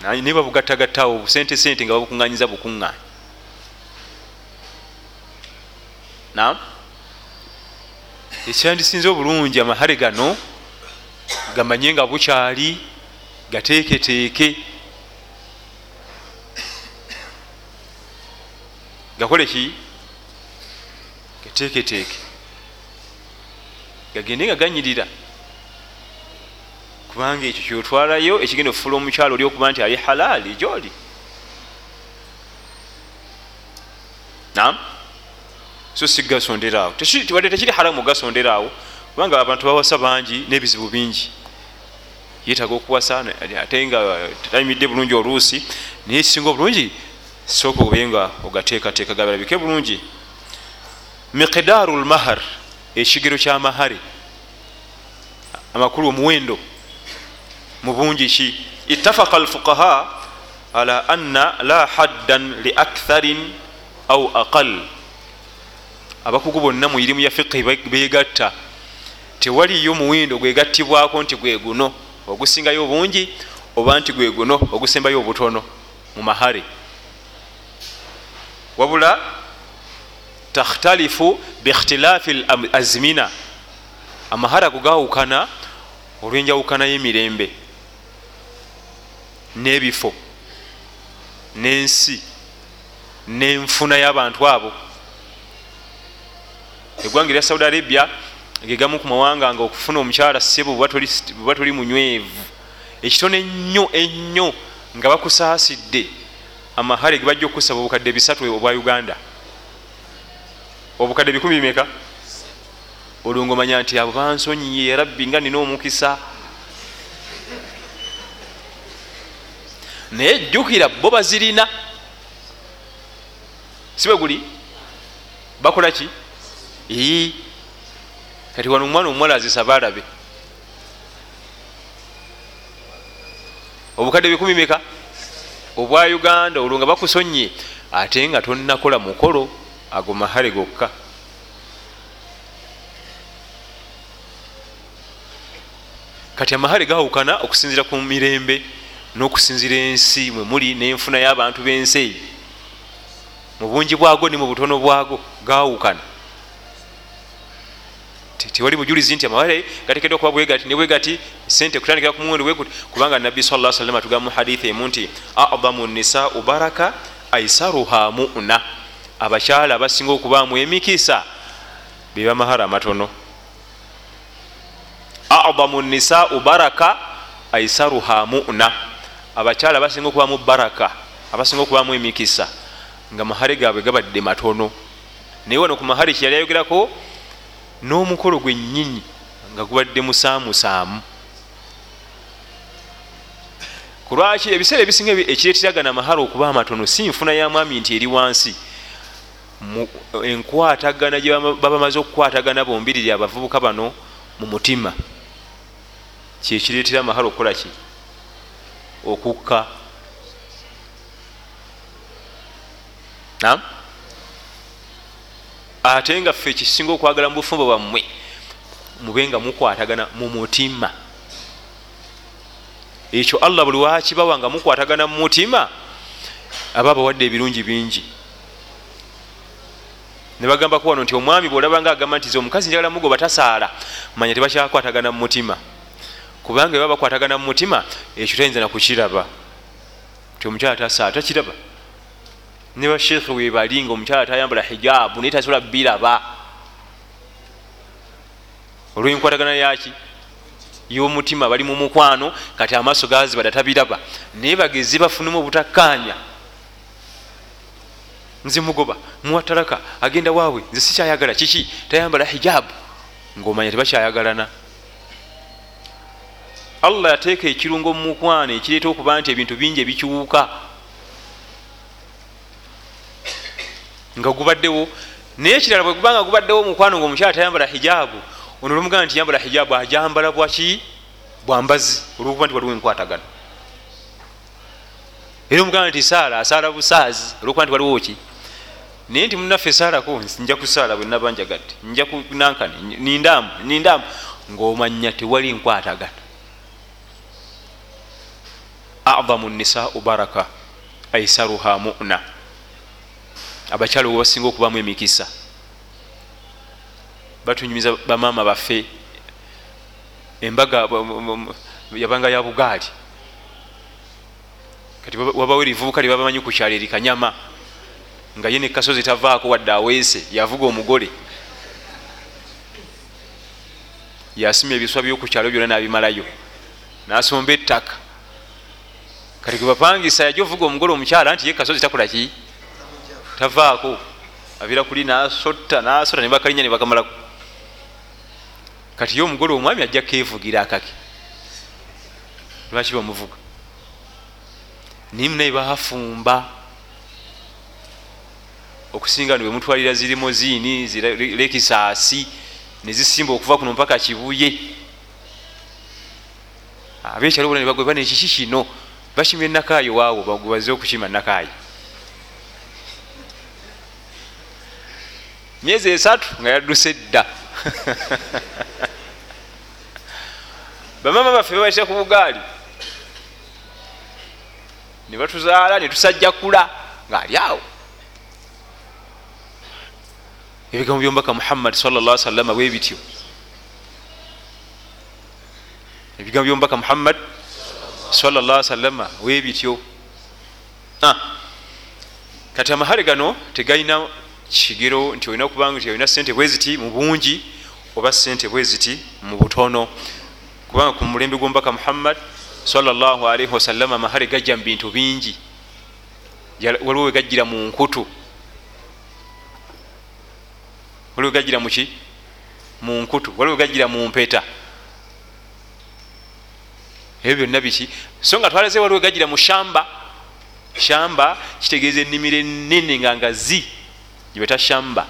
naye babugattagattawo busente sente nga babukuŋŋanyiza bukuŋŋaanya nam ekyandisinze obulungi amahare gano gamanye nga bukyali gateeketeeke. Gakole ki? Gateeketeeke gagende nga ganyirira. Kubanga ekyo kyotwalayo ekigenda ofula omukyalo oli okuba nti ali halaali gyoli. Nam so sigasonderaawo wadde tekiri haramu ogasonderaawo kubanga abantu bawasa bangi n'ebizibu bingi. Yetaga okuwasa ate nga tayimidde bulungi oluusi naye ekisinga obulungi sooka obe nga ogateekateeka gabalabike bulungi. Miqdaaru lmahar ekigero kyamahare amakulu omuwendo. Mu bungi ki? Ittafaqa alfuqaha ala anna la haddan li aktharin au aqal. Abakugu bonna mu irimu ya fiqhi begatta tewaliyo muwindo gwegattibwako nti gwe guno ogusingayo obungi oba nti gwe guno ogusembayo obutono mu mahare. Wabula takhtalifu biikhtilaafi azmina. Amahare ago gawukana olwenjawukana y'emirembe n'ebifo n'ensi n'enfuna y'abantu abo. Eggwanga erya saudi arabia gegamu ku mawanga nga okufuna omukyala sebo bweba toli munywevu. Ekitono ennyo ennyo nga bakusaasidde amahale ge bajja okusaba obukadde bisatu obwa uganda obukadde bikumi bimeka? Olwo manya nti abo bansonyiye rabbi nga nina omukisa. Naye jjukira bo bazirina. Sibe guli? Bakola ki? Ii kati wano omwana omuwala azisaba alabe obukadde bikumi meka obwa uganda olwo nga bakusonye ate nga tonakola mukolo ago mahale gokka. Kati amahale gawukana okusinzira ku mirembe n'okusinzira ensi mwe muli n'enfuna y'abantu b'ensi eyo mu bungi bwago ni mu butono bwago gawukana tewali bujulizi nti amawale gatekedwa okuba bwegati ne bwegati sente kutandikira ku muwendo wekuti kubanga nabbi sala salama tugamba mu hadithi emu nti adamu nisau baraka aisaruha muna abakyala abasinga okubaamu emikisa beba mahara amatono. Adamu nisau baraka aisaruha muna. Abakyala abasinga okubaamu baraka abasinga okubaamu emikisa nga mahare gaabwe gabadde matono. Naye wano ku mahare kyeyali ayogerako n'omukolo gwennyini nga gubadde musaamusaamu. Kulwaki ebiseera ebisinga ekireetiragana mahara okuba amatono si nfuna ya mwami nti eri wansi enkwatagana gye baba bamaze okukwatagana bombiriri abavubuka bano mu mutima. Kyekireetera amahara okukola ki? Okukka. Ate nga ffe kisinga okwagala mu bufumbo bwammwe mube nga mukwatagana mu mutima. Ekyo allah buli wakibawa nga mukwatagana mu mutima? Aba abawadde ebirungi bingi ne bagambako wano nti omwami bwolaba nga agamba nti omukazi njagala mugoba tasaala manya tebakyakwatagana mu mutima. Kubanga baba bakwatagana mu mutima ekyo tayinza nakukiraba nti omukyala tasaala takiraba. Ne bashekhe webali nga omukyala tayambala hijabu naye tasobola biraba. Olwenkwatagana yaki yomutima bali mu mukwano kati amaaso gazibada tabiraba naye bagezi bafunemu obutakkaanya nze mugoba muwatalaka agenda waabwe nze sikyayagala. Kiki? Tayambala hijabu ngaomanya tebakyayagalana allah yateeka ekirungo mu mukwano ekireeta okuba nti ebintu bingi ebikiwuka nga gubaddewo naye ekirala bwe gubanga gubaddewo omukwano nga omukyala tayambala hijaabu ono olwomugana nti yambala hijaabu ajambala bwaki bwambazi olwokuba nti waliwo enkwatagano. Era omugana nti saala asaala busaazi olwokuba nti waliwo ki naye nti munaffe saalako nja kusaala bwe naba njagadde nja kunankani nindaamu nindaamu ngaomanya tewali nkwatagano adamu nisau baraka aisaruha muna. Abakyalo we basinga okubamu emikisa batunyumiza bamaama baffe embaga yabanga ya bugaali. Kati wabawo erivubuka lyebabamanyi kukyalo eri kanyama nga ye nekasozi tavaako wadde aweese yavuga omugole. Yasimya ebiswa byokukyalo byona nabimalayo. Nasomba ettaka. Kati gebapangisa yaja ovuga omugole omukyala nti ye kasozi takolaki tavaako abira kuli nasotta nasota nebakalinya nebakamalaku kati ye omugole omwami ajja kevugira akake. Lwaki bamuvuga naye munaye bafumba okusinga ni bwemutwalira zirimo ziini lekisaasi nezisimba okuva kuno mpaka kibuye. Abekyalo bona nebagweba nekiki kino bakimya enakaayi waawo baze okukima nakaayi myezi esatu nga yadduse dda. Bamama baffe babaita ku bugaali. Ne batuzaala netusajja kula nga ali awo ebigambo byombaka muhammadi salla salama bwe bityo? Ebigambo byombaka muhammadi salla salama webityo ah. kati amahale gano tegalina kigero nti olina okubanga nti olina sente bweziti mu bungi oba sente bweziti mu butono. Kubanga ku mulembe gwombaka muhammad salaalii wasalama amahale gajja mu bintu bingi. Waliwo wegajjira mu nkutu waliwo wegajjira muki mu nkutu. Waliwo wegajjira mu mpeta. Ebyo byonna biki? So nga twalaze waliwo gagira mu shamba. Shamba kitegeeza ennimiro enene nga ngazi gyebeta shamba.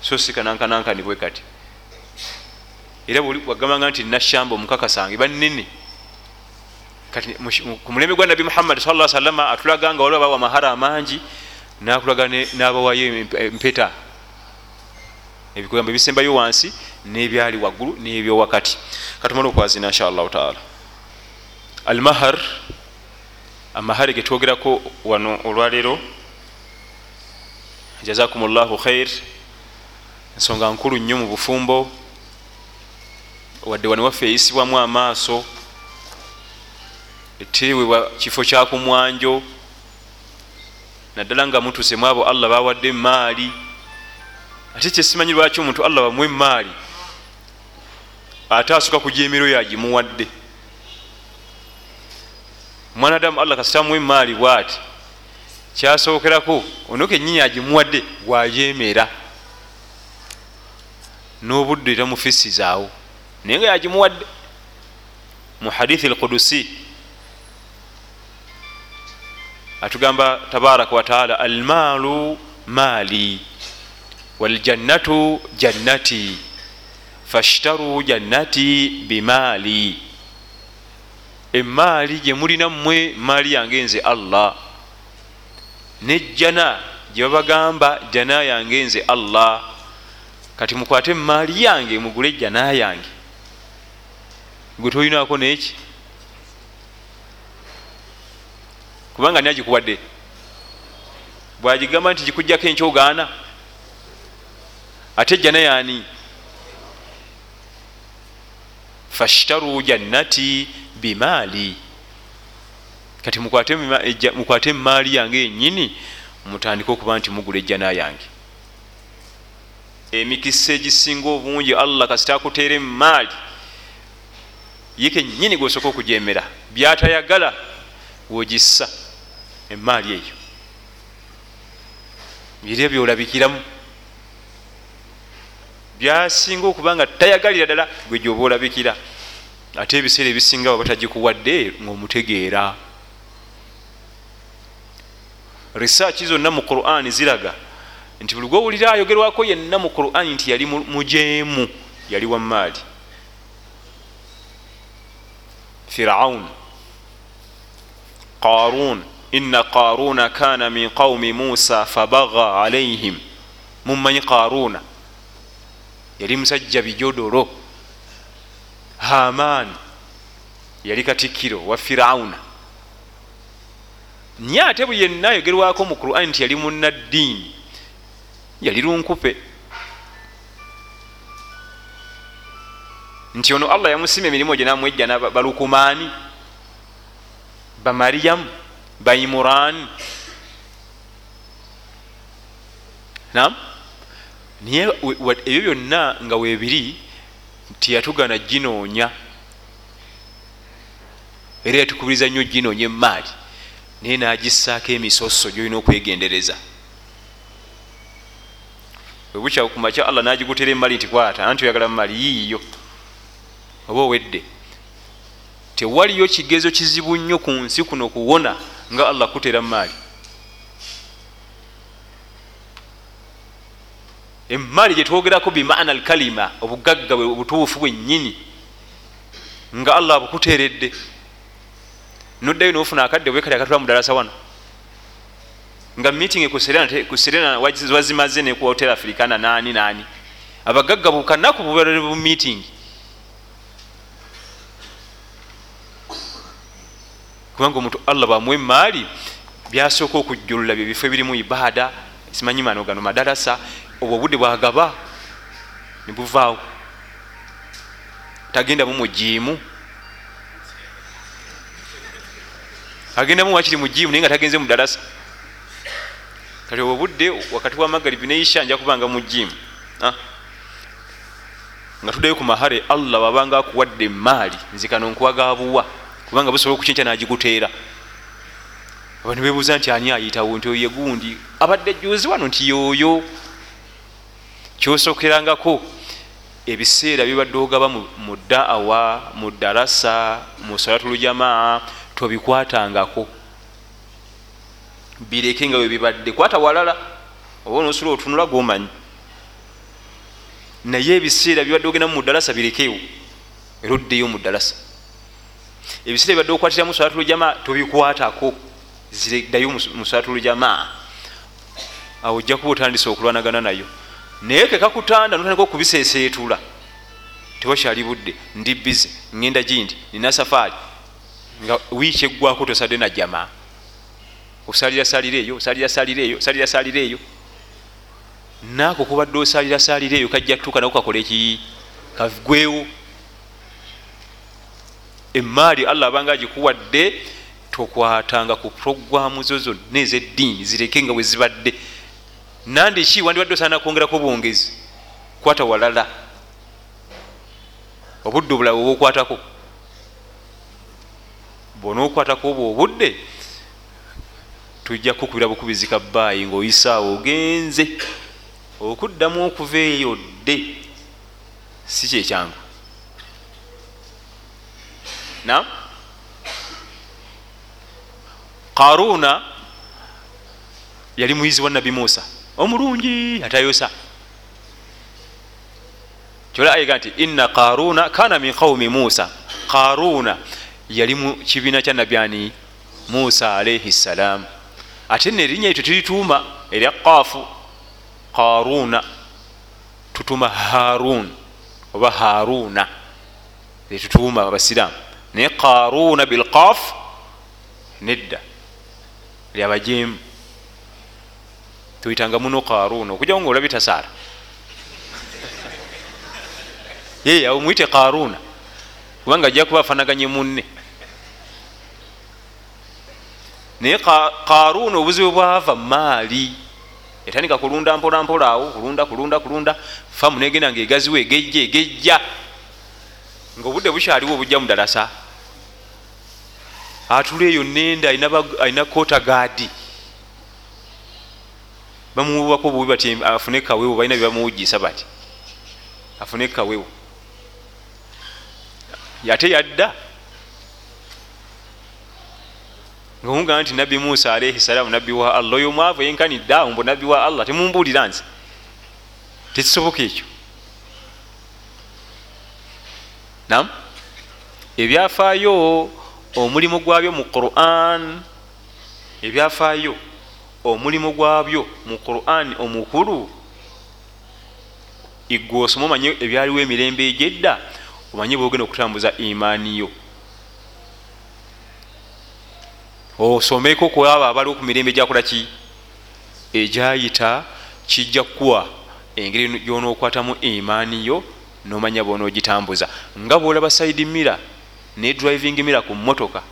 So sikanankananka nibwe kati. Era wagambanga nti nashamba omukakasange banene kati ku mulembe gwa nabi muhammadi sa salama atulaga nga waliwo abawa amahara amangi nakulaga nabawayo empeta ebigambo ebisembayo wansi nebyali waggulu nebyowakati. Katumala okwazina inshallahu taala. Almahar amahari getwogerako wano olwaleero jazakum llahu khair ensonga nkulu nnyo mu bufumbo. Wadde wani waffe eyisibwamu amaaso eteewebwa kifo kyakumwanjo naddala nga mutusemu abo allah bawadde emaali ate kyesimanyi lwaki omuntu allah bamuwa emaali ate asuka kujemero yagimuwadde mwanadamu allah kasitamuwa emaali bwati kyasobokerako ono kenyini agimuwadde wayemera n'obudde era mufisizaawo naye nga yagimuwadde. Mu hadithi alqudusi atugamba tabaraka wataala almaalu maali waljannatu jannati fashtaru jannati bimaali emaali gyemulina mmwe maali yange nze allah nejjana gyebabagamba jana yange nze allah kati mukwate emaali yange mugule ejjana yange. Gwe tolinako neki kubanga ni agikuwadde? Bwagigamba nti gikujjako enkyogaana ate ejjana yani fashtaru jannati bimaali. Kati mukwate emaali yange yenyini mutandike okuba nti mugula ejjana yange. Emikisa egisinga obungi allah kasita akuteera emaali ye kenyini gweosooka okujemera byatayagala wogissa emaali eyo. Birya byolabikiramu byasinga okuba nga tayagalira ddala gwe gyoba olabikira. Ate ebiseera ebisinga baba batagikuwadde ngaomutegeera risaaki zonna mu qur'ani ziraga nti buli gwowulira ayogerwako yenna mu qur'ani nti yali mujeemu yali wamaali firaun qarun ina qaruna kana min qaumi musa fabaga alaihim mumanyi qaruna yali musajja bijodolo haman yali katikiro wa firauna naye ate bwe yenna ayogerwako mu qurani nti yali munaddiini yali lunkupe. Nti ono allah yamusima emirimu gye namwejjana balukumaani bamariyamu baimurani nam naye ebyo byonna nga weebiri tiyatugana ginoonya. Era yatukubiriza nnyo ginoonya emaali naye nagissaako emisoso gyolina okwegendereza. Webukya kumakya allah nagigutera emaali nti kwata anti oyagala mumaali yiiyo? Oba owedde tewaliyo kigezo kizibu nnyo ku nsi kuno kuwona nga allah kutera mumaali emaali gyetwogerako bimaana alkalima obugagga bwe obutuufu bwennyini nga allah abukuteredde noddayo nofuna akadde bwekali akatula mudalasa wano nga meeting ku serena wazimaze neku hotel africana nani nani abagagga bukanaku bubalole bu meeting. Kubanga omuntu allah bamuwa emaali byasooka okujjulula byebifo ebirimu ibaada simanyi mano gano madalasa obwo obudde bwagaba nebuvaawo tagendamu mujiimu agendamu wakiri mujiimu naye nga tagenze mudalasa kati obwo budde wakati wa magaribi neisha nja kubanga mujiimu nga tuddayo ku mahare allah wabanga akuwadde emaali nzikano nkwagabuwa kubanga busobola okukinca nagikuteera abantu bebuuza nti ani ayitawo? Nti oye gundi. Abadde juzi wano nti yoyo kyosookerangako ebiseera bibadde ogaba mu daawa mu darasa mu salatulujamaa tobikwatangako. Bireke nga webibadde kwata walala oba nosula otunula gomanyi naye ebiseera bibadde ogendamu mu darasa birekewo era oddeyo mu darasa. Ebiseera bibadde okwatiramu salatulujamaa tobikwatako. Ddayo mu salatulujamaa awo ojja kuba otandisa okulwanagana nayo naye kekakutanda notandika okubiseeseetula tewakyali budde. Ndi bize ŋŋenda gindi nina safaari nga wiiki eggwako tosadde na jamaa osalira salira eyo osalira salira eyo osalira salira eyo. Naako kubadde osalira salira eyo kajja tuuka nako kakola eki? Kagwewo. Emaali allah abanga agikuwadde tokwatanga ku puroguramu zo zonna ezeddiini zireke nga bwe zibadde nandiki wandibadde osaana kwongerako bwongezi kwata walala. Obudde obulawe obwokwatako. Bwonaokwatako obwo obudde tujja kukubira bukubizi kabaayi ngaoyisaawo ogenze. Okuddamu okuva eyo dde si kyekyangu na karuna yali muyizi wa nabi musa omulungi atayosa. Kyola ayega nti ina karuna kana min qaumi musa. Karuna yali mu kibiina kya nabyani musa alaihi ssalam ate ne erinnya etyo tulituuma erya kaafu karuna tutuma harun oba haruna etutuuma abasiraamu. Naye karuna bilkaf nedda lyabajemu tuyitanga muno karuna okujjako nga olabye tasaara. Ye awo muyite karuna kubanga ajja kuba afanaganye munne. Naye karuna obuzibu bwava maali etandika kulunda mpolampola awo kulunda kulunda kulunda. Famu negenda nga egaziwo egejja egejja. Nga obudde bukyaliwo obujja mudalasa atula eyo nenda alina kota gaadi bamuwubako bubi bati afune kawewo balina byebamuwugisa bati. Afune kawewo. Ate yadda. Ngamugaa nti nabbi musa alaihi salaamu nabbi wa allah oyo mwavu yenkanidde awo mbu nabbi wa allah temumbuulira nze. Tekisoboka ekyo. Nam ebyafaayo omulimu gwabyo mu quran ebyafaayo omulimu gwabyo mu quran omukulu igwe osoma omanye ebyaliwo emirembe egyedda omanye bwogenda okutambuza imaaniyo osomeko kwabo abaliwo ku mirembe gyakolaki egyayita kijja kukuwa engeri gyonokwatamu imaaniyo nomanya bonaogitambuza nga bwolaba saidi mira ne driving mira ku motoka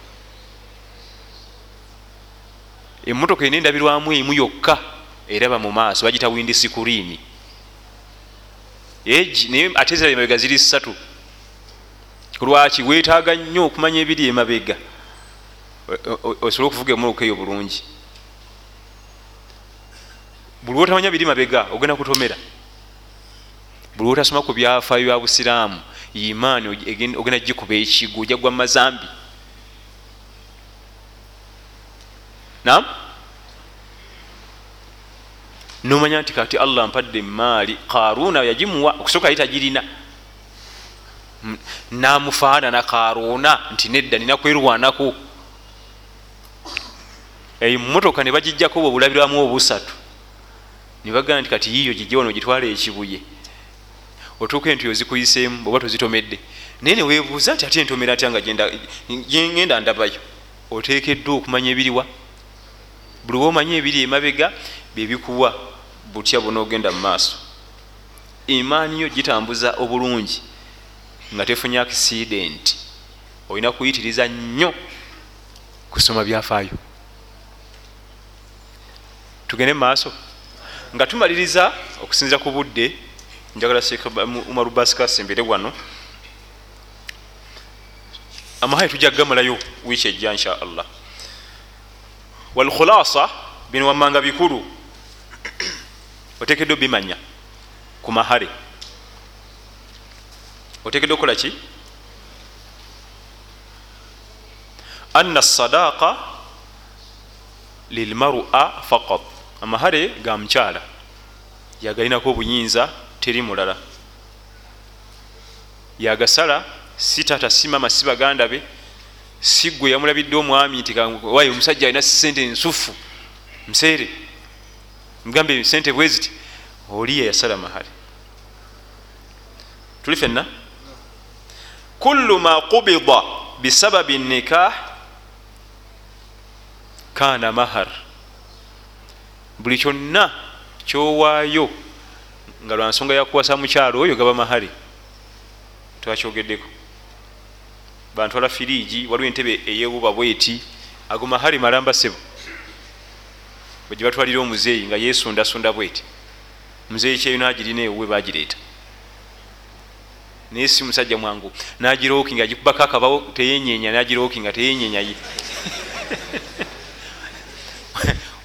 emotoka ena endabirwamu emu yokka eraba mu maaso bagita windi sikuriini naye ate ziraba emabega ziri ssatu. Lwaki? Wetaaga nnyo okumanya ebiri emabega. Osobole okuvuga emotoka eyo bulungi? Buli wotamanya biri mabega ogenda kutomera. Buli wotasoma ku byafaayo bya busiraamu imaani ogenda gikuba ekigo ojja gwa mazambi nam nomanya nti kati allah mpadde emaali karuna yagimuwa okusooka yali tagirina. Namufaanana karuna nti nedda nina kwerwanaku emotoka ne bagijjako bwe bulabirwamu obusatu. Nebagamba nti kati yiyo gijje wano gitwala ekibuye. Otuuka entiyo zikuyiseemu bweoba tozitomedde. Naye newebuuza nti ate entomera atya nga genda ndabayo. Oteekeddwa okumanya ebiriwa buli woomanya ebiri emabega byebikuwa butya bunaogenda mu maaso. Imaani yo gitambuza obulungi nga tefunye accident olina kuyitiriza nnyo kusoma byafaayo. Tugende mumaaso nga tumaliriza okusinzira ku budde njagala umarubasikasembere wano. Amahayi tujja kugamulayo wiiki ejja insha allah walkhulasa bino wamanga bikulu. Otekedde obimanya ku mahare otekedde okukola ki? Anna sadaqa lilmarua faqat. Amahare ga mukyala yagalinako obuyinza teri mulala. Yagasala si tata si mama si baganda be si gwe yamulabidde omwami nti wayi omusajja alina sente ensufu. Museere mugambe sente bweziti oli yeyasala mahare tuli fenna kullu ma qubida bisababi nikah kana mahar. Buli kyonna kyowaayo nga lwansonga yakuwasa mukyalo oyo gaba mahare twakyogeddeko bantwala firiji waliwo entebe eyewuba bweti ago mahari malamba sebo bwegye batwalira omuzeeyi nga yesundasunda bweti. Muzeeyi kyeyo nagirina ewuwe bagireeta naye si musajja mwangu nagirooki nga gikubako akabawo teyenyenya nagirooki nga teyenyenyaye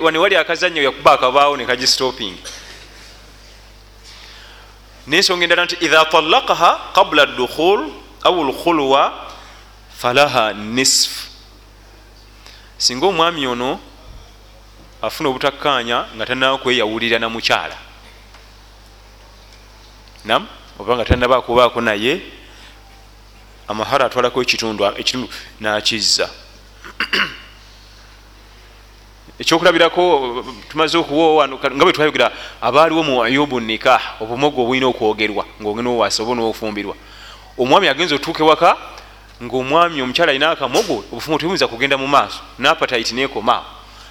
wane wali akazanyo yakuba akabaawo nekagistoping nensonga endala nti idha talakaha qabla dukhul au lkhulwa falaha nisf. Singa omwami ono afuna obutakkanya nga tanaba kweyawulira na mukyala. Nam oba nga tanaba kubaako naye amahara atwalako ekitundu ekitundu nakizza. Ekyokulabirako tumaze okuwa nga bwe twayogera abaaliwo mu ayubu nikah obumogo obulina okwogerwa ngaogenda owasa oba nofumbirwa omwami agenza otuuka ewaka ngaomwami omukyala alina akamogo obufumu tebuyinza kugenda mu maaso. Napatite nekomaawo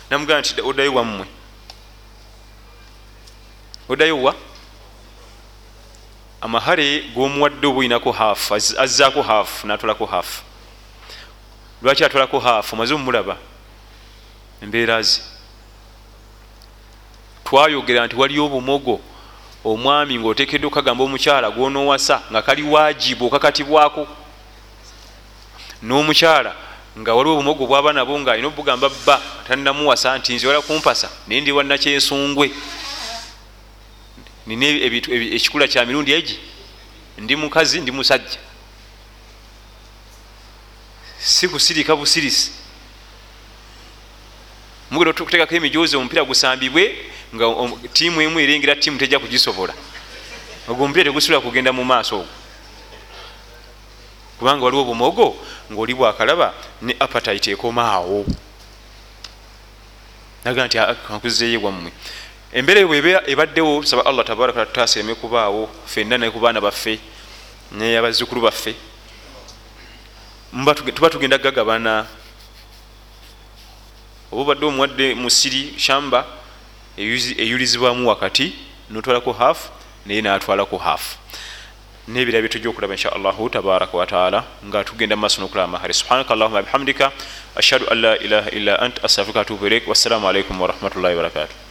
namugamba nti oddayo wammwe oddayo wa? Amahare gomuwadde oba olinako haafu azzaako haafu natwalako haafu lwaki atwalako haafu omaze omulaba embeera ze. Twayogera nti waliyo obumogo omwami ngaotekedde okukagamba omukyala gwonoowasa nga kali wajibu okakatibwako n'omukyala nga waliwo obumogo bwaba nabo nga alina obugamba bba tannamuwasa nti nze wala kumpasa naye ndi wannakyensungwe. Nina ekikula kya mirundi egi? Ndi mukazi ndi musajja. Si kusirika busirisi mugenda okuteekako emijozi omupiira gusambibwe nga tiimu emu erengera tiimu tejja kugisobola. Ogwo omupiira tegusobola kugenda mu maaso ogwo. Kubanga waliwo obumogo ngaoli bwakalaba ne apatite ekomaawo naga nti kankuzeeyo wammwe. Embeera eyo bweba ebaddewo saba allah tabaraka tutasereme kubaawo fenna ne ku baana baffe neyabazzukulu baffe. Tuba tugenda gagabana oba obadde omuwadde musiri shamba eyulizibwamu wakati notwalako haafu naye natwalako haafu nebira byetujja okulaba insha allahu tabaraka wataala nga tugenda mumaaso nokulaba mahari subhanaka allahuma bihamdika ashhadu an la ilaha illa ant astafirika atubu ilaik wassalamu alaikum warahmatullahi wabarakatuh